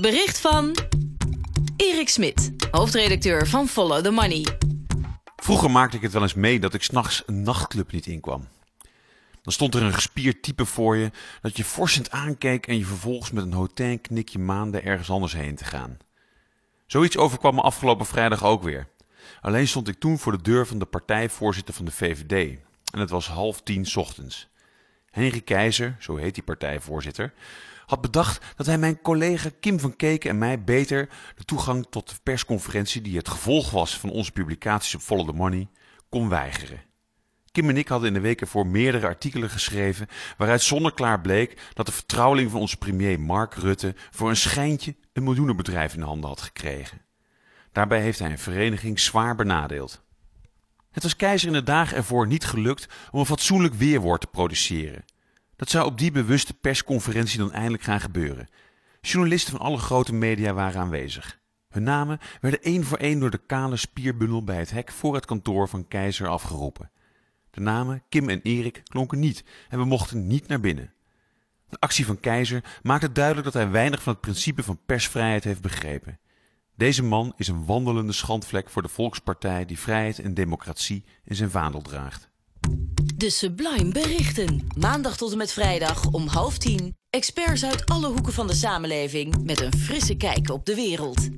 Bericht van Erik Smit, hoofdredacteur van Follow the Money. Vroeger maakte ik het wel eens mee dat ik s'nachts een nachtclub niet inkwam. Dan stond er een gespierd type voor je dat je forsend aankeek en je vervolgens met een hotain knikje maande ergens anders heen te gaan. Zoiets overkwam me afgelopen vrijdag ook weer. Alleen stond ik toen voor de deur van de partijvoorzitter van de VVD. En het was half tien ochtends. Henry Keizer, zo heet die partijvoorzitter, had bedacht dat hij mijn collega Kim van Keken en mij beter de toegang tot de persconferentie, die het gevolg was van onze publicaties op Follow the Money, kon weigeren. Kim en ik hadden in de weken voor meerdere artikelen geschreven waaruit zonneklaar bleek dat de vertrouweling van onze premier Mark Rutte voor een schijntje een miljoenenbedrijf in de handen had gekregen. Daarbij heeft hij een vereniging zwaar benadeeld. Het was Keizer in de dagen ervoor niet gelukt om een fatsoenlijk weerwoord te produceren. Dat zou op die bewuste persconferentie dan eindelijk gaan gebeuren. Journalisten van alle grote media waren aanwezig. Hun namen werden één voor één door de kale spierbundel bij het hek voor het kantoor van Keizer afgeroepen. De namen Kim en Erik klonken niet en we mochten niet naar binnen. De actie van Keizer maakte duidelijk dat hij weinig van het principe van persvrijheid heeft begrepen. Deze man is een wandelende schandvlek voor de Volkspartij die vrijheid en democratie in zijn vaandel draagt. De Sublime Berichten. Maandag tot en met vrijdag om half tien. Experts uit alle hoeken van de samenleving met een frisse kijk op de wereld.